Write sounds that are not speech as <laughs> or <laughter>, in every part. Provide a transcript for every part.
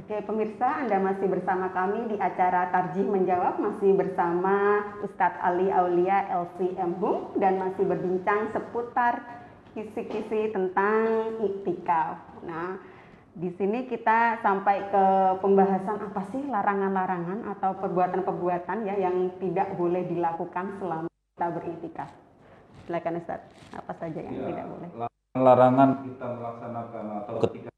Oke pemirsa, Anda masih bersama kami di acara Tarjih Menjawab, masih bersama Ustadz Ali Aulia LCM Hum dan masih berbincang seputar kisi-kisi tentang iktikaf. Nah, di sini kita sampai ke pembahasan apa sih larangan-larangan atau perbuatan-perbuatan ya yang tidak boleh dilakukan selama kita beriktikaf. Silakan Ustaz, apa saja yang ya, tidak boleh? Larangan kita melaksanakan atau ketika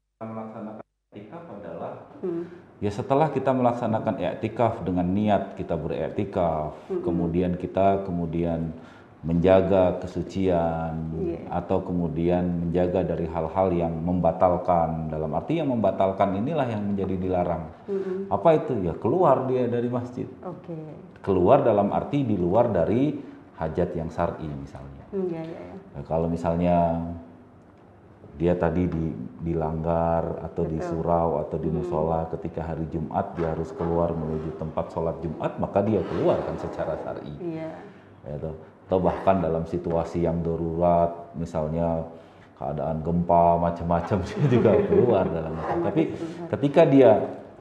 ya setelah kita melaksanakan iktikaf dengan niat kita beriktikaf, hmm. kemudian kita kemudian menjaga kesucian yeah. atau kemudian menjaga dari hal-hal yang membatalkan dalam arti yang membatalkan inilah yang menjadi dilarang mm-hmm. apa itu ya keluar dia dari masjid okay. keluar dalam arti di luar dari hajat yang syar'i misalnya mm, yeah, yeah, yeah. Nah, kalau misalnya dia tadi di, dilanggar atau Betul. di surau atau di musola hmm. ketika hari Jumat dia harus keluar menuju tempat sholat Jumat maka dia keluar kan secara syar'i. Iya. Gitu. Atau bahkan dalam situasi yang darurat misalnya keadaan gempa macam-macam <laughs> dia juga keluar dalam itu. Tapi ketika dia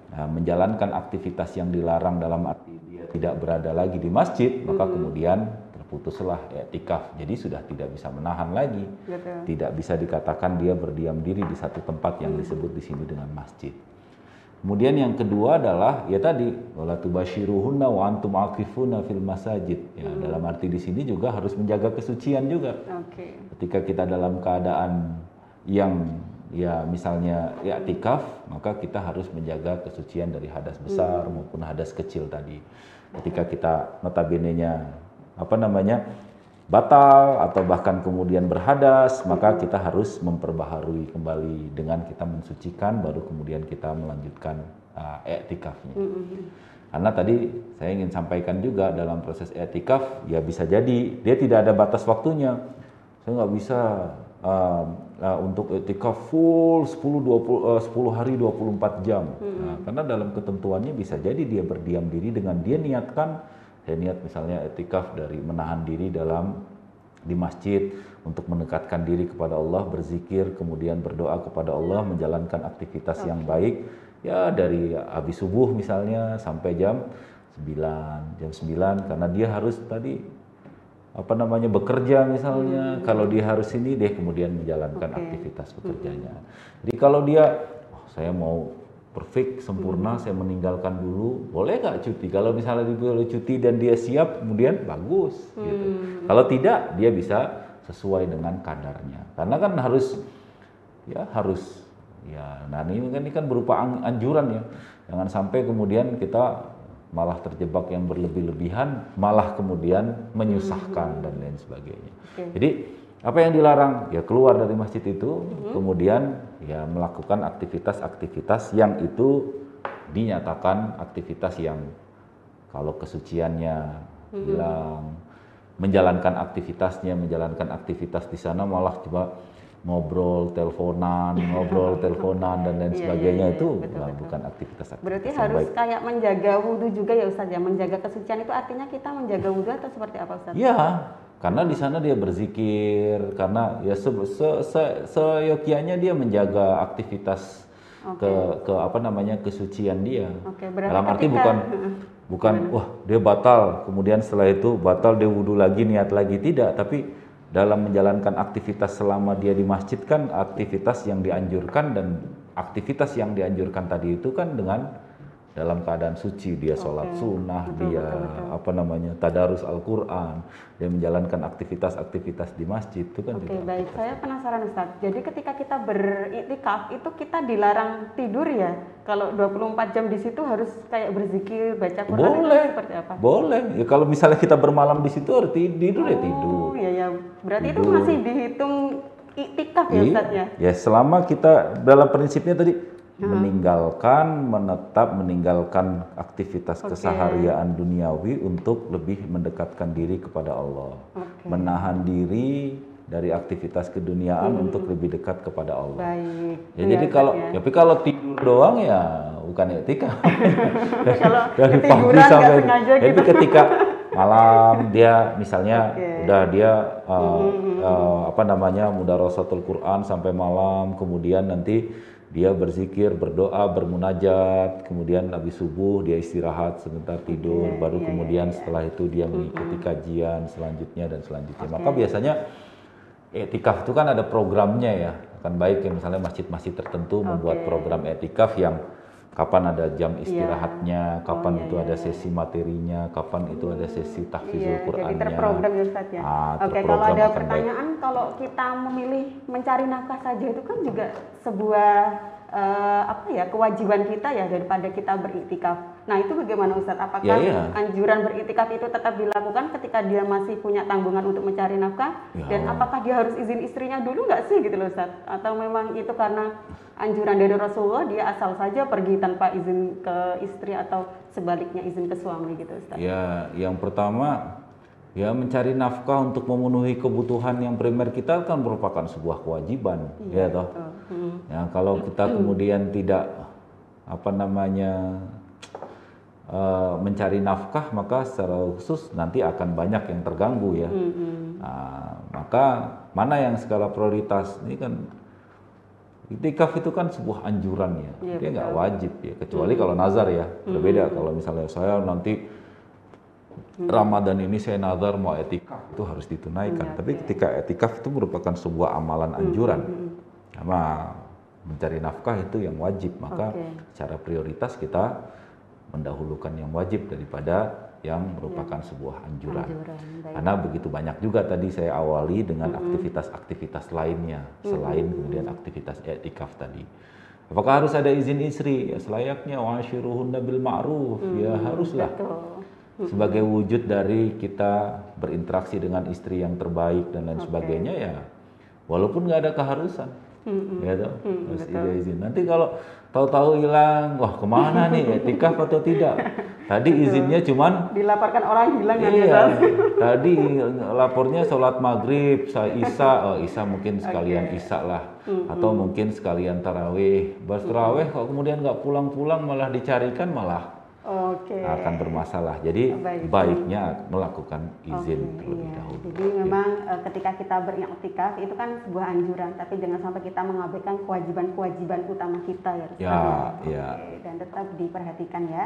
nah, menjalankan aktivitas yang dilarang dalam arti dia tidak berada lagi di masjid, maka hmm. kemudian putuslah etikaf. Jadi sudah tidak bisa menahan lagi. Betul. Tidak bisa dikatakan dia berdiam diri di satu tempat yang disebut di sini dengan masjid. Kemudian yang kedua adalah ya tadi wala tubashiruhunna wa antum aqifuna fil masajid. Ya, hmm. dalam arti di sini juga harus menjaga kesucian juga. Okay. Ketika kita dalam keadaan yang ya misalnya ya tikaf, maka kita harus menjaga kesucian dari hadas besar hmm. maupun hadas kecil tadi. Ketika kita notabene-nya apa namanya batal atau bahkan kemudian berhadas, maka kita harus memperbaharui kembali dengan kita mensucikan baru kemudian kita melanjutkan uh, etikafnya. Mm -hmm. Karena tadi saya ingin sampaikan juga dalam proses etikaf ya bisa jadi dia tidak ada batas waktunya. Saya nggak bisa uh, uh, untuk etikaf full 10 20 uh, 10 hari 24 jam. Mm -hmm. nah, karena dalam ketentuannya bisa jadi dia berdiam diri dengan dia niatkan saya niat misalnya etikaf dari menahan diri dalam di masjid untuk mendekatkan diri kepada Allah, berzikir, kemudian berdoa kepada Allah, menjalankan aktivitas okay. yang baik ya dari habis subuh misalnya sampai jam 9, jam 9 karena dia harus tadi apa namanya bekerja misalnya, hmm. kalau dia harus ini dia kemudian menjalankan okay. aktivitas bekerjanya. Hmm. Jadi kalau dia oh, saya mau perfect sempurna hmm. saya meninggalkan dulu boleh nggak cuti kalau misalnya dia boleh cuti dan dia siap kemudian bagus gitu. hmm. gitu kalau tidak dia bisa sesuai dengan kadarnya karena kan harus ya harus ya nah ini kan ini kan berupa anjuran ya jangan sampai kemudian kita malah terjebak yang berlebih-lebihan malah kemudian menyusahkan hmm. dan lain sebagainya okay. jadi apa yang dilarang ya keluar dari masjid itu hmm. kemudian ya melakukan aktivitas-aktivitas yang itu dinyatakan aktivitas yang kalau kesuciannya hmm. hilang menjalankan aktivitasnya menjalankan aktivitas di sana malah coba ngobrol teleponan <laughs> ngobrol teleponan dan lain iya, sebagainya iya, iya, itu betul, betul. bukan aktivitas, aktivitas berarti harus baik. kayak menjaga wudhu juga ya Ustaz ya menjaga kesucian itu artinya kita menjaga wudhu atau seperti apa Ustaz? Iya karena di sana dia berzikir karena ya se, se, se, seyokianya dia menjaga aktivitas okay. ke ke apa namanya kesucian dia. Okay, dalam arti ketika, bukan bukan wah dia batal kemudian setelah itu batal dia wudhu lagi niat lagi. Tidak tapi dalam menjalankan aktivitas selama dia di masjid kan aktivitas yang dianjurkan dan aktivitas yang dianjurkan tadi itu kan dengan dalam keadaan suci dia sholat okay. sunnah betul, dia betul, betul. apa namanya tadarus Al-Quran dia menjalankan aktivitas-aktivitas di masjid itu kan Oke okay, baik. saya penasaran Ustaz. Jadi ketika kita beriktikaf itu kita dilarang tidur ya? Kalau 24 jam di situ harus kayak berzikir baca Quran boleh. seperti apa? Boleh. Ya kalau misalnya kita bermalam di situ harus tidur ya oh, ya tidur. ya ya berarti tidur. itu masih dihitung iktikaf ya Ustaz ya? Ya selama kita dalam prinsipnya tadi hmm. meninggalkan menetap meninggalkan aktivitas okay. keseharian duniawi untuk lebih mendekatkan diri kepada Allah okay. menahan diri dari aktivitas keduniaan hmm. untuk lebih dekat kepada Allah. Baik. Ya, jadi ya, kalau ya. tapi kalau tidur doang ya bukan etika. <laughs> kalau dari pagi sampai jadi gitu. ketika malam dia misalnya okay. udah dia uh, hmm. uh, apa namanya mudarosatul Quran sampai malam kemudian nanti dia berzikir, berdoa, bermunajat, kemudian habis subuh dia istirahat sebentar tidur, Oke, baru iya, kemudian iya, iya. setelah itu dia mengikuti kajian selanjutnya dan selanjutnya. Maka biasanya etikaf itu kan ada programnya ya. Kan baik ya misalnya masjid-masjid tertentu membuat Oke. program etikaf yang kapan ada jam istirahatnya, kapan Oh, iya, itu iya, ada iya. sesi materinya, kapan itu ada sesi tahfizul Iya, Qur'annya. jadi terprogram ya Ustaz ya. Ah, Oke, kalau terprogram ada akan baik. pertanyaan kalau kita memilih mencari nafkah saja itu kan juga sebuah eh, apa ya kewajiban kita ya daripada kita beriktikaf. Nah itu bagaimana Ustaz? Apakah Ya, iya. anjuran beriktikaf itu tetap dilakukan ketika dia masih punya tanggungan untuk mencari nafkah? Ya. Dan apakah dia harus izin istrinya dulu nggak sih gitu loh Ustaz? Atau memang itu karena anjuran dari Rasulullah dia asal saja pergi tanpa izin ke istri atau sebaliknya izin ke suami gitu Ustaz? Ya, yang pertama ya mencari nafkah untuk memenuhi kebutuhan yang primer kita kan merupakan sebuah kewajiban, ya toh. Oh, hmm. Ya, kalau kita kemudian tidak apa namanya mencari nafkah, maka secara khusus nanti akan banyak yang terganggu ya. Hmm, Nah, maka mana yang skala prioritas ini kan Itikaf itu kan sebuah anjuran ya, Iya, dia nggak wajib ya, kecuali kalau nazar ya, berbeda. Kalau misalnya saya nanti Ramadan ini saya nazar mau etikaf itu harus ditunaikan. Tapi ketika etikaf itu merupakan sebuah amalan anjuran, sama mencari nafkah itu yang wajib. Maka Oke. secara prioritas kita mendahulukan yang wajib daripada yang merupakan sebuah anjuran. Anjuran. Karena begitu banyak juga tadi saya awali dengan aktivitas-aktivitas lainnya selain kemudian aktivitas i'tikaf tadi. Apakah harus ada izin istri? Ya selayaknya washiruhunna bil ma'ruf. Ya haruslah. Betul. Sebagai wujud dari kita berinteraksi dengan istri yang terbaik dan lain sebagainya ya walaupun nggak ada keharusan. Ya toh, harus ada izin. Nanti kalau tahu-tahu hilang, wah ke mana nih? <laughs> Etikaf atau tidak? Tadi izinnya cuman Dilaporkan orang hilang kan ya Iya, <laughs> Ustaz? tadi lapornya sholat maghrib, sa isya, <laughs> oh isya mungkin sekalian isya lah, atau mungkin sekalian tarawih. Bas tarawih kok kemudian nggak pulang-pulang malah dicarikan malah Oke. akan bermasalah. Jadi Baik. baiknya melakukan izin Oke, terlebih iya. dahulu. Jadi memang eh, ketika kita beriktikaf itu kan sebuah anjuran, tapi jangan sampai kita mengabaikan kewajiban-kewajiban utama kita ya. Ya, Oke, ya. Dan tetap diperhatikan ya.